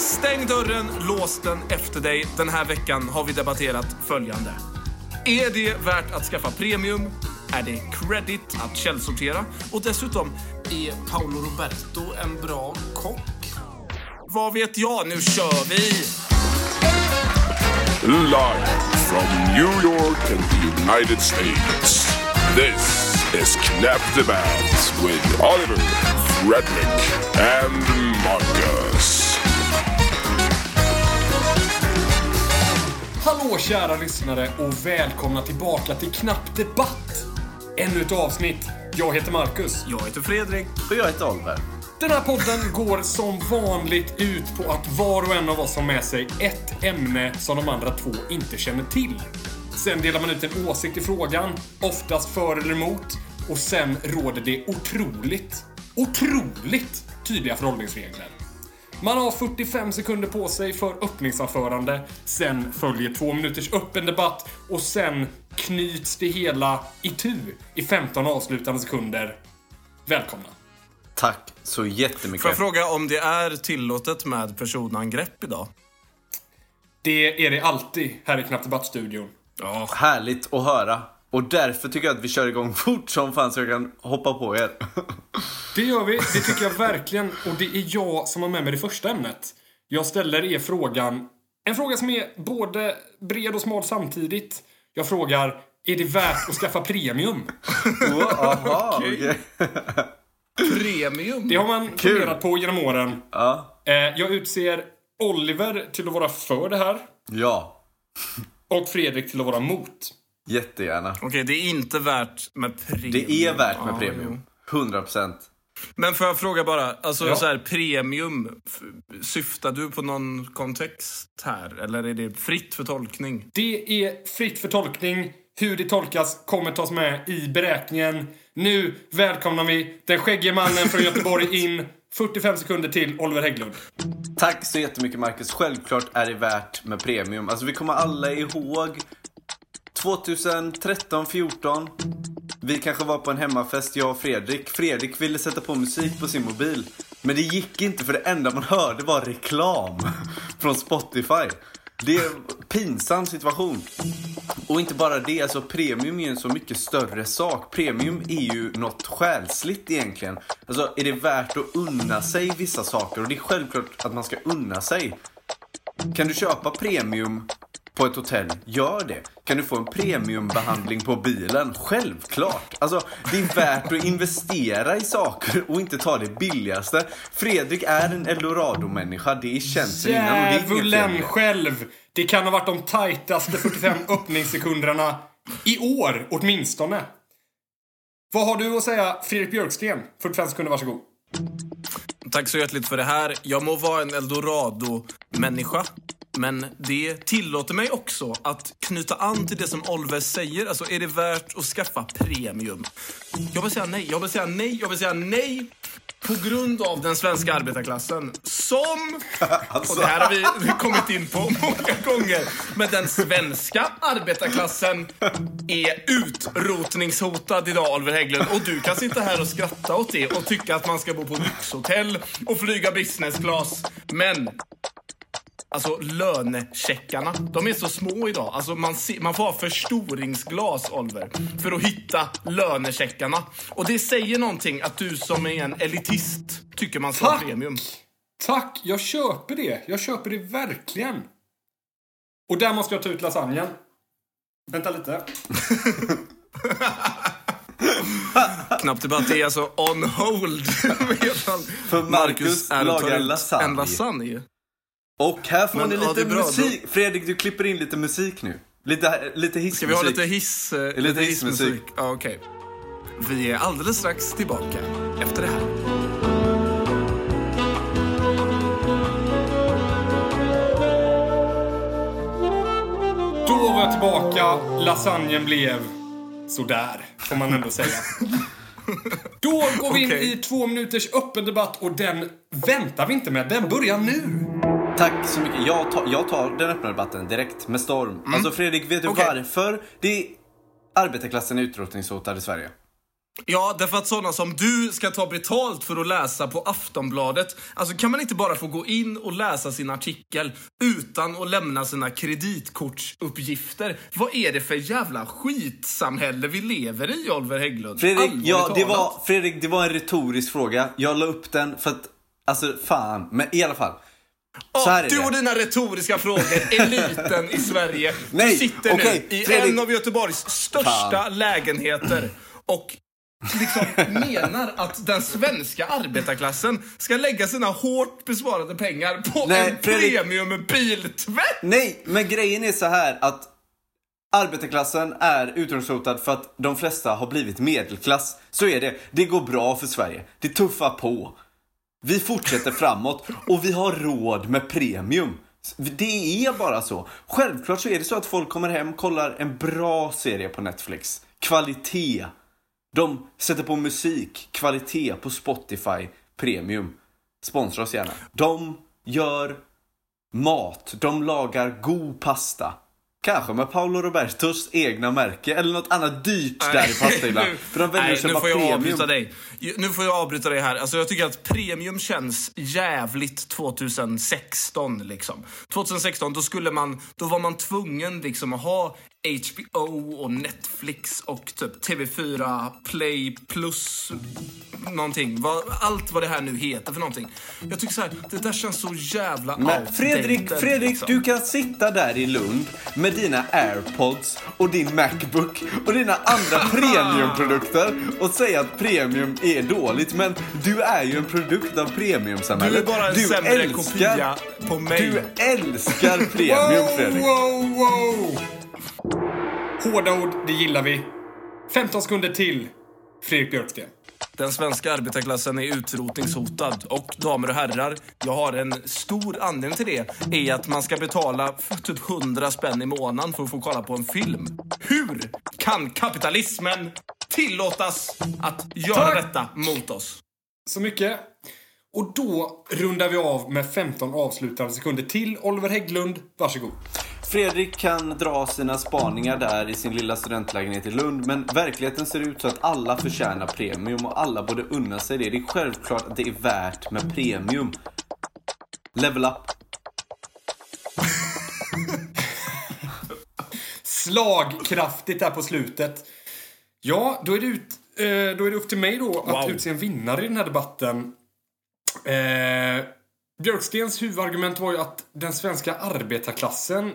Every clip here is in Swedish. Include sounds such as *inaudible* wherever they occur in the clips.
Stäng dörren, lås den efter dig. Den här veckan har vi debatterat följande. Är det värt att skaffa premium? Är det credit att källsortera? Och dessutom, är Paolo Roberto en bra kock? Vad vet jag? Nu kör vi! Live from New York and the United States. This is Knap Debatt with Oliver, Fredrik, and Marcus. Hallå kära lyssnare och välkomna tillbaka till Knapp Debatt! Ännu ett avsnitt. Jag heter Marcus. Jag heter Fredrik. Och jag heter Oliver. Den här podden går som vanligt ut på att var och en av oss har med sig ett ämne som de andra två inte känner till. Sen delar man ut en åsikt i frågan, oftast för eller emot, och sen råder det otroligt, otroligt tydliga förhållningsregler. Man har 45 sekunder på sig för öppningsanförande, sen följer två minuters öppen debatt och sen knyts det hela i tu i 15 avslutande sekunder. Välkomna! Tack så jättemycket. Får jag fråga om det är tillåtet med personangrepp idag? Det är det alltid här i Knappt Debatt-studion. Ja. Härligt att höra. Och därför tycker jag att vi kör igång *laughs* fort som fan så jag kan hoppa på er. *laughs* Det gör vi, det tycker jag verkligen. Och det är jag som har med mig det första ämnet. Jag ställer er frågan, en fråga som är både bred och smal samtidigt. Jag frågar, är det värt att skaffa premium? *laughs* oh, aha, okej. Premium? Det har man funderat på genom åren. Ja. Eh, Jag utser Oliver till att vara för det här Ja. och Fredrik till att vara mot. Jättegärna. Okej, det är inte värt med premium. Det är värt med Ja, premium. 100 procent. Men får jag fråga bara, alltså Ja. så här, premium, syftar du på någon kontext här? Eller är det fritt för tolkning? Det är fritt för tolkning. Hur det tolkas kommer tas med i beräkningen. Nu välkomnar vi den skäggige mannen från Göteborg *laughs* in. 45 sekunder till Oliver Hägglund. Tack så jättemycket Marcus. Självklart är det värt med premium. Alltså vi kommer alla ihåg 2013, 14 Vi kanske var på en hemmafest, jag och Fredrik. Fredrik ville sätta på musik på sin mobil. Men det gick inte för det enda man hörde var reklam från Spotify. Det är en pinsam situation. Och inte bara det, alltså premium är ju en så mycket större sak. Premium är ju något själsligt egentligen. Alltså är det värt att unna sig vissa saker? Och det är självklart att man ska unna sig. Kan du köpa premium på ett hotell? Gör det. Kan du få en premiumbehandling på bilen? Självklart. Alltså, det är värt att investera i saker och inte ta det billigaste. Fredrik är en eldorado-människa. Det är känt innan Djävulen själv! Det kan ha varit de tajtaste 45 *laughs* öppningssekunderna i år, åtminstone. Vad har du att säga, Fredrik Björksten? 45 sekunder, varsågod. Tack så hjärtligt för det här. Jag må vara en eldorado-människa. Men det tillåter mig också att knyta an till det som Oliver säger. Alltså, är det värt att skaffa premium? Jag vill säga nej, jag vill säga nej, jag vill säga nej. På grund av den svenska arbetarklassen som... *laughs* Och det här har vi vi kommit in på många gånger. Men den svenska arbetarklassen är utrotningshotad idag, Oliver Hägglund. Och du kan sitta här och skratta åt det och tycka att man ska bo på lyxhotell och flyga business class. Men Alltså lönecheckarna, de är så små idag. Alltså man, se, man får ha förstoringsglas, Oliver, för att hitta lönecheckarna. Och det säger någonting att du som är en elitist tycker man ska ha Tack! premium. Tack, jag köper det. Jag köper det verkligen. Och där måste jag ta ut lasagnen. Vänta lite. *laughs* Knappt debatt, det är alltså on hold. *laughs* Medan För Marcus är och tar lagar lasagne. En lasagne. Och här får Men, ni lite bra. musik. Fredrik, du klipper in lite musik nu. Lite, lite hissmusik. Ska vi ha lite hiss... eh, Lite hissmusik. Ja, okej. Vi är alldeles strax tillbaka efter det här. Då var jag tillbaka. Lasagnen blev sådär, får man ändå säga. Då går vi in Okej. i två minuters öppen debatt och den väntar vi inte med. Den börjar nu. Tack så mycket. Jag tar, jag tar den öppna debatten direkt med storm. Alltså Fredrik, vet du Okej. varför det är arbetarklassen är utrotningshotad i Sverige? Ja, därför att sådana som du ska ta betalt för att läsa på Aftonbladet. Alltså kan man inte bara få gå in och läsa sin artikel utan att lämna sina kreditkortsuppgifter? Vad är det för jävla skitsamhälle vi lever i, Oliver Hägglund? Fredrik, ja, det var, Fredrik, det var en retorisk fråga. Jag la upp den för att, alltså fan, men i alla fall. Är du och dina retoriska frågor, eliten i Sverige. Nej, du sitter okej, nu i Fredrik. en av Göteborgs största Fan. lägenheter och liksom menar att den svenska arbetarklassen ska lägga sina hårt besparade pengar på Nej, en Fredrik. premium biltvätt. Nej, men grejen är så här att arbetarklassen är utrotningshotad för att de flesta har blivit medelklass. Så är det. Det går bra för Sverige. Det tuffar på. Vi fortsätter framåt och vi har råd med premium. Det är bara så. Självklart så är det så att folk kommer hem, kollar en bra serie på Netflix. Kvalitet. De sätter på musik, kvalitet på Spotify, premium. Sponsra oss gärna. De gör mat. De lagar god pasta. Kanske med Paolo Robertos egna märke eller något annat dyrt där i pastahyllan. Nu- *laughs* För de väljer Nej, att köpa nu får jag premium. avbryta dig. Nu får jag avbryta dig här. Alltså, jag tycker att premium känns jävligt 2016. Liksom. 2016, då, skulle man, då var man tvungen liksom, att ha HBO och Netflix och typ TV4 Play plus någonting. Allt vad det här nu heter för någonting. Jag tycker så här, det där känns så jävla Men outdated, Fredrik, Fredrik, liksom. du kan sitta där i Lund med dina airpods och din Macbook och dina andra *laughs* premiumprodukter och säga att premium är dåligt. Men du är ju en produkt av Du premiumsamhället. är bara en Du sämre älskar- kopia på mig. Du älskar premium, Fredrik. Wow, wow! Hårda ord, det gillar vi. 15 sekunder till. Fredrik Björksten. Den svenska arbetarklassen är utrotningshotad. Och damer och herrar, jag har en stor anledning till det. är att man ska betala typ 100 spänn i månaden för att få kolla på en film. Hur kan kapitalismen tillåtas att göra Tack. detta mot oss? Så mycket. Och då rundar vi av med 15 avslutande sekunder till. Oliver Hägglund, varsågod. Fredrik kan dra sina spaningar där i sin lilla studentlägenhet i Lund, men verkligheten ser ut så att alla förtjänar premium och alla borde unna sig det. Det är självklart att det är värt med premium. Level up. Slagkraftigt där på slutet. Ja, då är det, ut, eh, då är det upp till mig då att Wow. utse en vinnare i den här debatten. Eh, Björkstens huvudargument var ju att den svenska arbetarklassen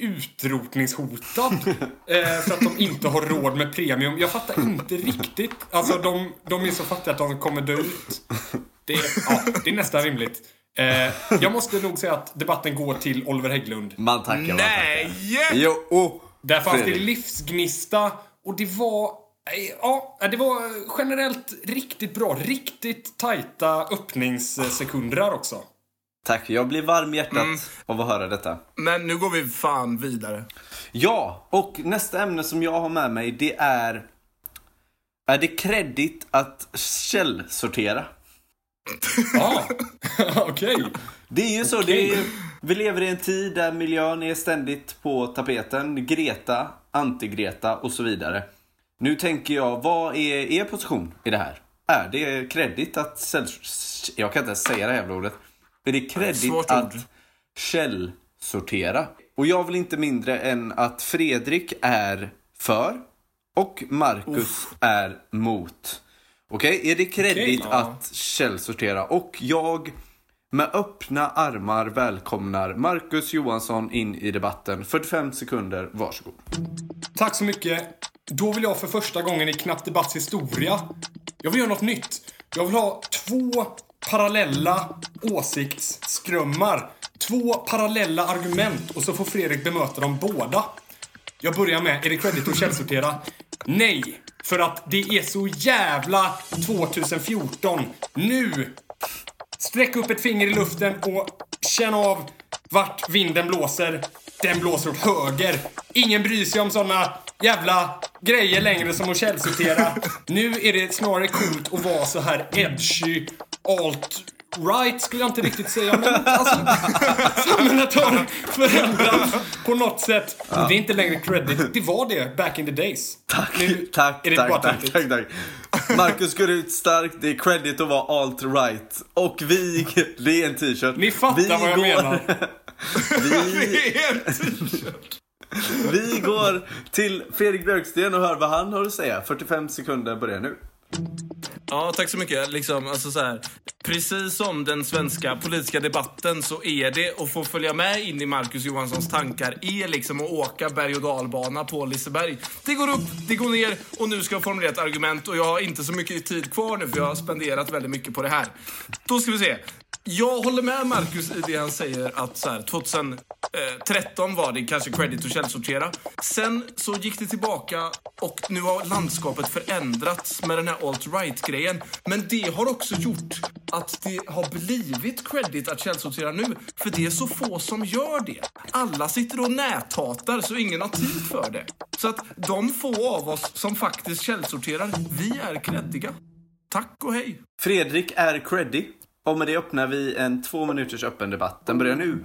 utrotningshotad *laughs* eh, för att de inte har råd med premium. Jag fattar inte riktigt. Alltså, de, de är så fattiga att de kommer dö ut. Det är, ja, det är nästan rimligt. Eh, jag måste nog säga att debatten går till Oliver Hägglund. Man tackar, man tackar. Nej! Jo, oh, Där fanns det livsgnista och det var... eh, Ja, det var generellt riktigt bra. Riktigt tajta öppningssekunder också. Tack, jag blir varm i hjärtat Mm. av att höra detta. Men nu går vi fan vidare. Ja, och nästa ämne som jag har med mig det är... Är det kredit att källsortera? Ja, *laughs* *laughs* okej. Det är ju så. Det är, vi lever i en tid där miljön är ständigt på tapeten. Greta, anti-Greta och så vidare. Nu tänker jag, vad är er position i det här? Är det kredit att. Jag kan inte ens säga det här jävla ordet. Är det kredit Svårt att ord. källsortera? Och jag vill inte mindre än att Fredrik är för och Marcus är mot. Okej, är det kredit Okej, att källsortera? Och jag med öppna armar välkomnar Marcus Johansson in i debatten. 45 sekunder, varsågod. Tack så mycket. Då vill jag för första gången i Knapp Debatts historia, jag vill göra något nytt. Jag vill ha två parallella åsiktsskrömmar. Två parallella argument och så får Fredrik bemöta dem båda. Jag börjar med, är det credit att källsortera? Nej! För att det är så jävla 2014. Nu! Sträck upp ett finger i luften och känn av vart vinden blåser. Den blåser åt höger. Ingen bryr sig om såna jävla grejer längre som att källsortera. Nu är det snarare coolt att vara så här edgy, alt alt-right skulle jag inte riktigt säga, men alltså, *laughs* samhället har förändrats på något sätt. Det är inte längre credit. Det var det back in the days. Tack, Nu tack, är tack, tack, töntigt. tack, tack. Marcus går ut starkt, det är credit att vara alt-right. Och vi, det är en t-shirt. Ni fattar vi vad jag menar. *laughs* Vi, *laughs* Det är en t-shirt. vi går till Fredrik Björksten och hör vad han har att säga. 45 sekunder börjar nu. Ja, tack så mycket. Liksom, alltså så här, precis som den svenska politiska debatten så är det att få följa med in i Marcus Johanssons tankar är liksom att åka berg och dalbana på Liseberg. Det går upp, det går ner och nu ska jag formulera ett argument och jag har inte så mycket tid kvar nu för jag har spenderat väldigt mycket på det här. Då ska vi se. Jag håller med Marcus i det han säger att så här, 2013 var det kanske credit att källsortera. Sen så gick det tillbaka och nu har landskapet förändrats med den här alt-right-grejen. Men det har också gjort att det har blivit credit att källsortera nu. För det är så få som gör det. Alla sitter och näthatar så ingen har tid för det. Så att de få av oss som faktiskt källsorterar, vi är creddiga. Tack och hej! Fredrik är creddig. Och med det öppnar vi en två minuters öppen debatt. Den börjar nu.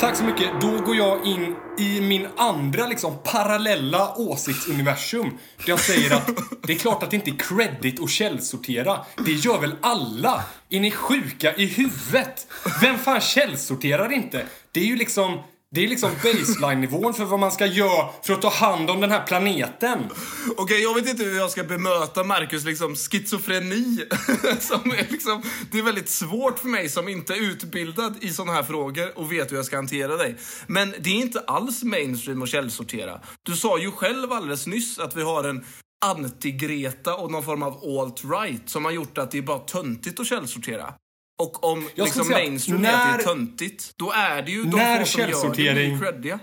Tack så mycket. Då går jag in i min andra liksom parallella åsiktsuniversum. Där jag säger att det är klart att det inte är credit att källsortera. Det gör väl alla? Är ni sjuka i huvudet? Vem fan källsorterar inte? Det är ju liksom... Det är liksom baseline-nivån för vad man ska göra för att ta hand om den här planeten. Okej, jag vet inte hur jag ska bemöta Marcus liksom schizofreni. *laughs* som är liksom, det är väldigt svårt för mig som inte är utbildad i såna här frågor och vet hur jag ska hantera dig. Men det är inte alls mainstream att källsortera. Du sa ju själv alldeles nyss att vi har en anti-Greta och någon form av alt-right som har gjort att det är bara töntigt att källsortera. Och om Jag liksom säga, mainstream är att det när- är töntigt, då är det ju de när få som gör det creddiga.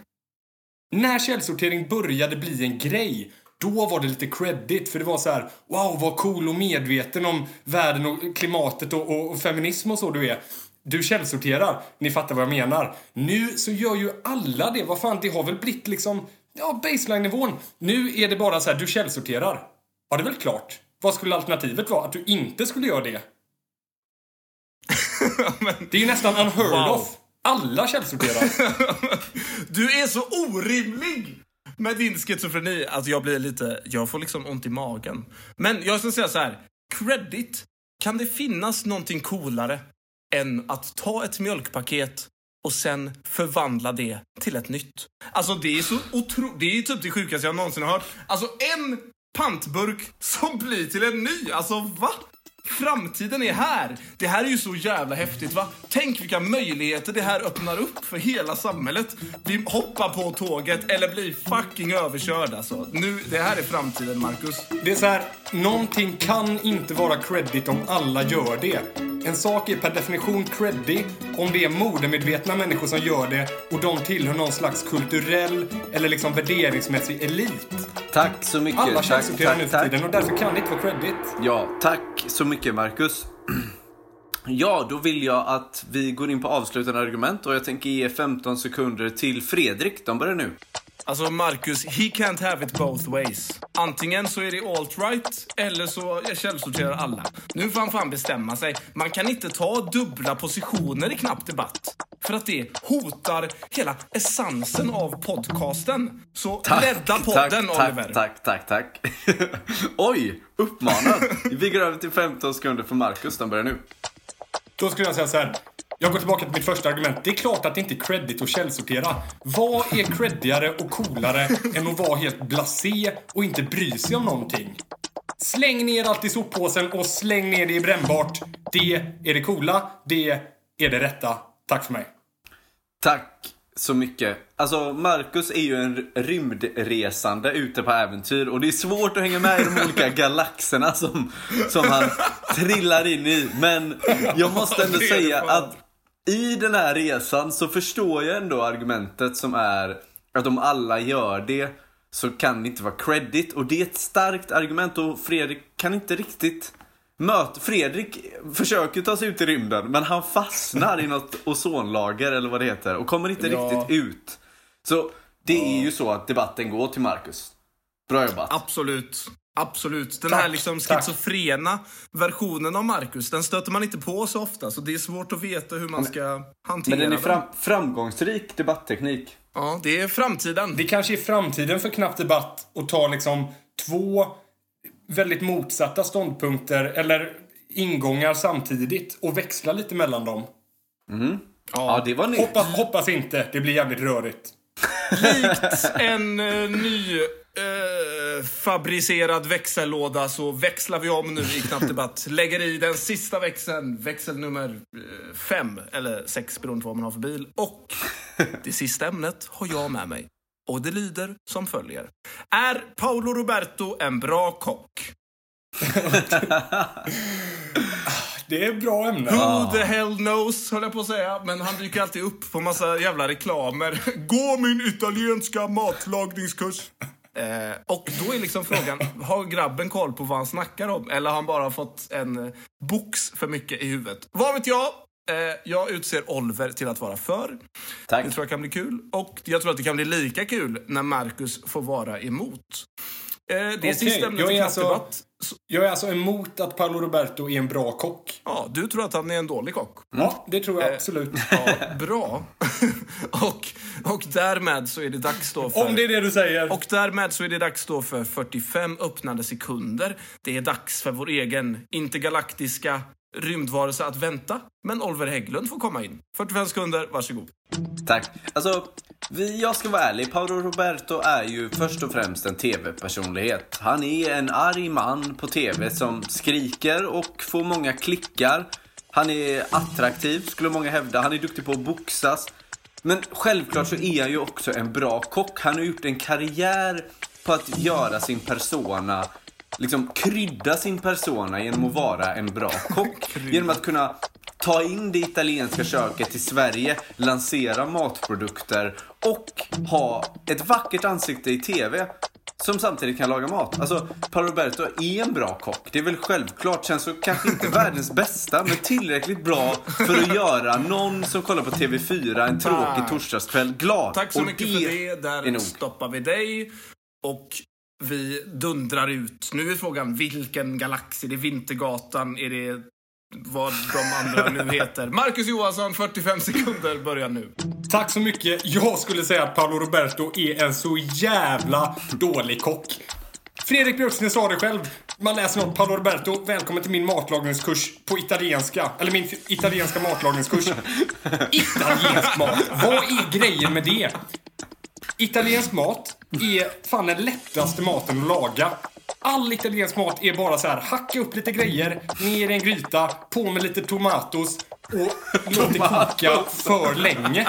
När källsortering började bli en grej, då var det lite credit. För det var så här, wow vad cool och medveten om världen och klimatet och, och, och feminism och så du är. Du källsorterar. Ni fattar vad jag menar. Nu så gör ju alla det. Vad fan, det har väl blivit liksom, ja, baseline-nivån. Nu är det bara så här, du källsorterar. Ja, det är väl klart. Vad skulle alternativet vara? Att du inte skulle göra det? Det är ju nästan unheard Wow. of. Alla källsorterar. *laughs* Du är så orimlig! Med din schizofreni. Alltså jag blir lite, jag får liksom ont i magen. Men jag ska säga så här. Credit. Kan det finnas någonting coolare än att ta ett mjölkpaket och sen förvandla det till ett nytt? Alltså det är så otro... Det är typ det sjukaste jag någonsin har hört. Alltså en pantburk som blir till en ny. Alltså va? Framtiden är här. Det här är ju så jävla häftigt va? Tänk vilka möjligheter det här öppnar upp för hela samhället. Vi hoppar på tåget eller blir fucking överkörd alltså. Nu, det här är framtiden Marcus. Det är så här, någonting kan inte vara credit om alla gör det. En sak är per definition creddy om det är modemedvetna människor som gör det och de tillhör någon slags kulturell eller liksom värderingsmässig elit. Tack så mycket. Alla källsorterar nu för tiden och därför kan det inte vara credit. Ja, tack så mycket mycket Marcus. *clears throat* Ja, då vill jag att vi går in på avslutande argument och jag tänker ge 15 sekunder till Fredrik. De börjar nu. Alltså Marcus, he can't have it both ways. Antingen så är det alt-right eller så källsorterar alla. Nu får han fan bestämma sig. Man kan inte ta dubbla positioner i knapp debatt. För att det hotar hela essensen av podcasten. Så rädda podden, tack, Oliver. Tack, tack, tack, tack. *laughs* Oj, uppmanad. Vi går över till 15 sekunder för Marcus. De börjar nu. Då skulle jag säga så här. Jag går tillbaka till mitt första argument. Det är klart att det inte är credit att källsortera. Vad är creddigare och coolare än att vara helt blasé och inte bry sig om någonting? Släng ner allt i soppåsen och släng ner det i brännbart. Det är det coola. Det är det rätta. Tack för mig. Tack så mycket. Alltså, Marcus är ju en rymdresande ute på äventyr och det är svårt att hänga med i de olika *laughs* galaxerna som, som han trillar in i. Men jag måste ändå säga att i den här resan så förstår jag ändå argumentet som är att om alla gör det så kan det inte vara credit. Och det är ett starkt argument och Fredrik kan inte riktigt möta... Fredrik försöker ta sig ut i rymden men han fastnar i något *laughs* ozonlager eller vad det heter och kommer inte Ja. riktigt ut. Så det är ju så att debatten går till Marcus. Bra jobbat. Absolut. Absolut. Den Tack, här liksom tack. schizofrena versionen av Marcus, den stöter man inte på så ofta. Så det är svårt att veta hur man ska hantera Men den är fram, framgångsrik debattteknik. Ja, det är framtiden. Det kanske är framtiden för Knapp Debatt att ta liksom två väldigt motsatta ståndpunkter eller ingångar samtidigt och växla lite mellan dem. Ja, det var nytt. Hoppas, hoppas inte. Det blir jävligt rörigt. Likt en uh, ny eh, fabricerad växellåda så växlar vi om nu i knappdebatt. Lägger i den sista växeln, växel nummer eh, fem, eller sex beroende på vad man har för bil. Och det sista ämnet har jag med mig. Och det lyder som följer. Är Paolo Roberto en bra kock? *laughs* Det är bra ämne. Who the hell knows, höll jag på att säga. Men han dyker alltid upp på massa jävla reklamer. *laughs* Gå min italienska matlagningskurs. Eh, och då är liksom frågan, har grabben koll på vad han snackar om? Eller har han bara fått en eh, box för mycket i huvudet? Vad vet jag? Eh, jag utser Oliver till att vara för. Tack. Det tror jag kan bli kul. Och jag tror att det kan bli lika kul när Marcus får vara emot. Eh, det är Okej, sista ämnet jag för alltså- Debatt. Jag är alltså emot att Paolo Roberto är en bra kock. ja, du tror att han är en dålig kock. Ja, det tror jag absolut. *laughs* Ja, bra. *laughs* och, och därmed så är det dags då för... Om det är det du säger. Och därmed så är det dags då för 45 öppnade sekunder. Det är dags för vår egen intergalaktiska rymdvarelse att vänta. Men Oliver Hägglund får komma in. 45 sekunder, varsågod. Tack. Alltså, vi, jag ska vara ärlig. Paolo Roberto är ju först och främst en tv-personlighet. Han är en arg man på tv som skriker och får många klickar. Han är attraktiv, skulle många hävda. Han är duktig på att boxas. Men självklart så är han ju också en bra kock. Han har gjort en karriär på att göra sin persona liksom krydda sin persona genom att vara en bra kock. Genom att kunna ta in det italienska köket till Sverige, lansera matprodukter och ha ett vackert ansikte i TV som samtidigt kan laga mat. Alltså, Paolo Roberto är en bra kock. Det är väl självklart. Sen så kanske inte världens bästa, men tillräckligt bra för att göra någon som kollar på TV4 en tråkig torsdagskväll glad. Tack så mycket för det. Där stoppar vi dig. Och vi dundrar ut. Nu är frågan vilken galax? Är det Vintergatan? Är det vad de andra nu *laughs* heter? Marcus Johansson, 45 sekunder börjar nu. Tack så mycket. Jag skulle säga att Paolo Roberto är en så jävla dålig kock. Fredrik Björksnäs sa det själv. Man läser något. Paolo Roberto, välkommen till min matlagningskurs på italienska. Eller min italienska matlagningskurs. *laughs* Italiensk mat. Vad är grejen med det? Italiensk mat är fan den lättaste maten att laga. All italiensk mat är bara så här, hacka upp lite grejer, ner i en gryta, på med lite tomatos och låt det koka för länge.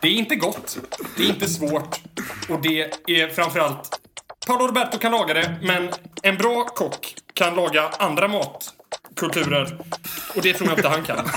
Det är inte gott, det är inte svårt och det är framförallt Paolo Roberto kan laga det, men en bra kock kan laga andra matkulturer. Och det tror jag inte han kan.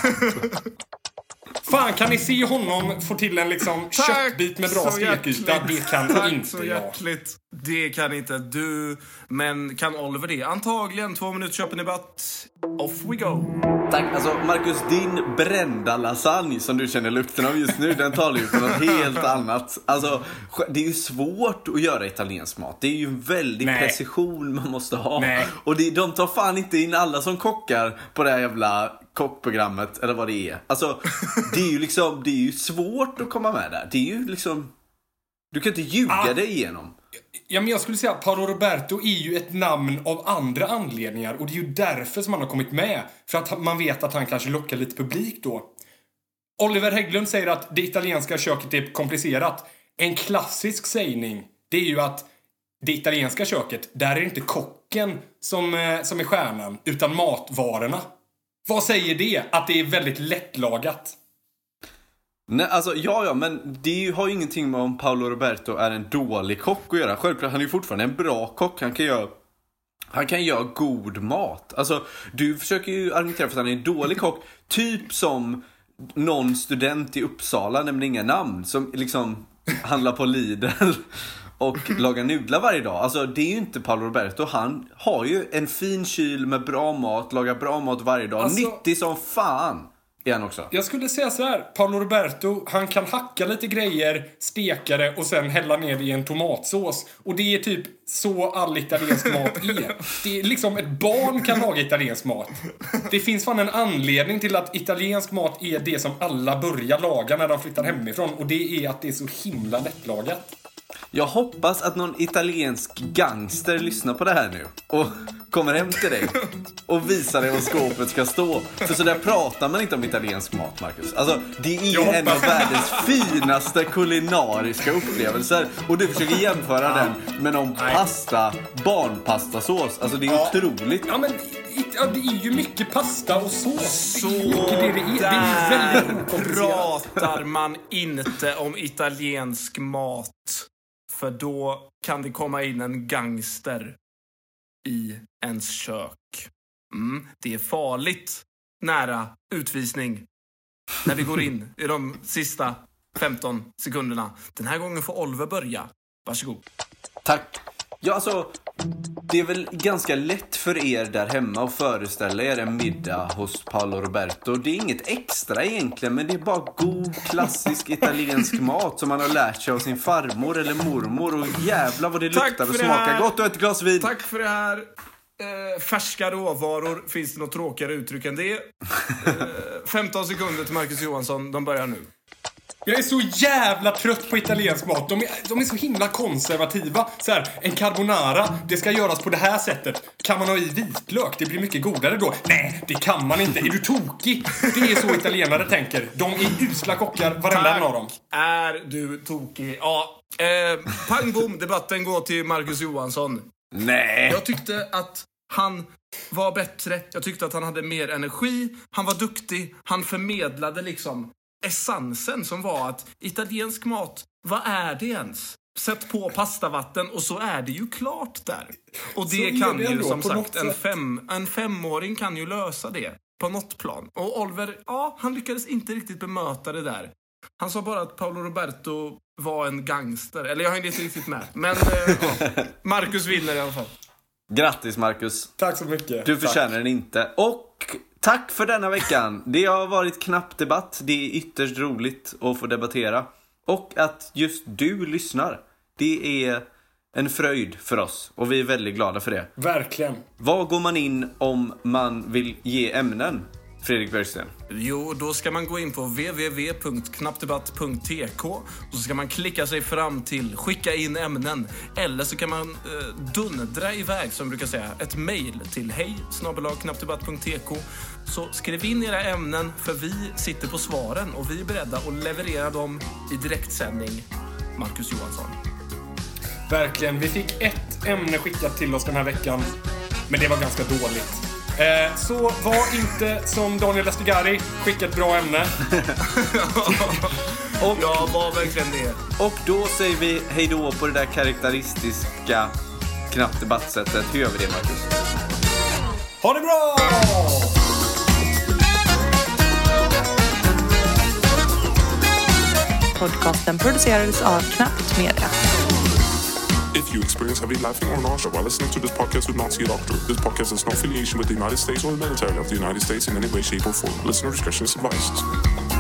Fan, kan ni se honom få till en liksom köttbit med bra stekyta? Det kan Tack inte så jag. hjärtligt. Det kan inte du. Men kan Oliver det? Antagligen. Två minuter köper ni batt. Off we go. Tack. Alltså Marcus, din brända lasagne som du känner lukten av just nu, den talar ju för något helt annat. Alltså, det är ju svårt att göra italiensk mat. Det är ju en väldig Nej. precision man måste ha. Nej. Och det, de tar fan inte in alla som kockar på det här jävla kockprogrammet, eller vad det är. Alltså, det är ju liksom, det är ju svårt att komma med där. Det är ju liksom, du kan inte ljuga Ah. dig igenom. Ja, men jag skulle säga att Paolo Roberto är ju ett namn av andra anledningar och det är ju därför som han har kommit med. För att man vet att han kanske lockar lite publik då. Oliver Hägglund säger att det italienska köket är komplicerat. En klassisk sägning, det är ju att det italienska köket, där är det inte kocken som, eh, som är stjärnan, utan matvarorna. Vad säger det? Att det är väldigt lättlagat? Nej, alltså ja, ja, men det har ju ingenting med om Paolo Roberto är en dålig kock att göra. Självklart, han är ju fortfarande en bra kock. Han kan göra han kan göra god mat. Alltså, du försöker ju argumentera för att han är en dålig kock. Typ som någon student i Uppsala, nämner inga namn, som liksom handlar på Lidl och lagar nudlar varje dag. Alltså, det är ju inte Paolo Roberto. Han har ju en fin kyl med bra mat, lagar bra mat varje dag. Alltså- Nyttig som fan. är han också. Jag skulle säga så här. Paolo Roberto, han kan hacka lite grejer, steka det och sen hälla ner det i en tomatsås. Och det är typ så all italiensk mat är. Det är liksom ett barn kan laga italiensk mat. Det finns fan en anledning till att italiensk mat är det som alla börjar laga när de flyttar hemifrån. Och det är att det är så himla lättlagat. Jag hoppas att någon italiensk gangster lyssnar på det här nu och kommer hem till dig och visar dig var skåpet ska stå. För så där pratar man inte om italiensk mat, Marcus. Alltså, det är Jag en av världens finaste kulinariska upplevelser. Och du försöker jämföra den med någon pasta, barnpastasås. Alltså, det är otroligt. Ja men, ja, det är ju mycket pasta och sås. Så det är det det är. Det är där väldigt pratar man inte om italiensk mat. För då kan det komma in en gangster i ens kök. Mm, det är farligt nära utvisning när vi går in i de sista 15 sekunderna. Den här gången får Oliver börja. Varsågod. Tack. Ja, alltså, det är väl ganska lätt för er där hemma att föreställa er en middag hos Paolo Roberto. Det är inget extra egentligen, men det är bara god klassisk italiensk mat som man har lärt sig av sin farmor eller mormor. Och jävla vad det Tack luktar och smakar gott och ett glas vin. Tack för det här. Eh, färska råvaror. Finns det något tråkigare uttryck än det? *laughs* Eh, 15 sekunder till Marcus Johansson. De börjar nu. Jag är så jävla trött på italiensk mat. De är, de är så himla konservativa. Så här, en carbonara, det ska göras på det här sättet. Kan man ha i vitlök? Det blir mycket godare då. Nej, det kan man inte. Är du tokig? Det är så italienare tänker. De är usla kockar, varenda en av dem. Är du tokig? Ja. Eh, pang bom, debatten går till Marcus Johansson. Nej. Jag tyckte att han var bättre. Jag tyckte att han hade mer energi. Han var duktig. Han förmedlade liksom essensen som var att italiensk mat, vad är det ens? Sätt på pastavatten och så är det ju klart där. Och det kan det ju ändå, som sagt en, fem, en femåring kan ju lösa det på något plan. Och Oliver, ja, han lyckades inte riktigt bemöta det där. Han sa bara att Paolo Roberto var en gangster. Eller jag hängde inte riktigt med. Men eh, ja, *laughs* Marcus vinner i alla fall. Grattis, Marcus. Tack så mycket. Du förtjänar den inte. Och tack för denna veckan. Det har varit knapp debatt. Det är ytterst roligt att få debattera. Och att just du lyssnar. Det är en fröjd för oss. Och vi är väldigt glada för det. Verkligen. Var går man in om man vill ge ämnen? Fredrik Bergsten. Jo, då ska man gå in på www.knappdebatt.tk och så ska man klicka sig fram till skicka in ämnen. Eller så kan man eh, dundra iväg, som brukar säga, ett mejl till hej knappdebatt.tk. Så skriv in era ämnen, för vi sitter på svaren och vi är beredda att leverera dem i direktsändning. Marcus Johansson. Verkligen. Vi fick ett ämne skickat till oss den här veckan. Men det var ganska dåligt. Eh, så var inte som Daniel Estigari. Skicka ett bra ämne. *laughs* Och, Ja, var verkligen det. och då säger vi hej då på det där karaktäristiska knapp debattsättet. Hur gör vi det, Marcus? Ha det bra! Podcasten producerades av Knappt Media. If you experience heavy laughing or nausea while listening to this podcast, do not see a doctor. This podcast has no affiliation with the United States or the military of the United States in any way, shape, or form. Listener discretion is advised.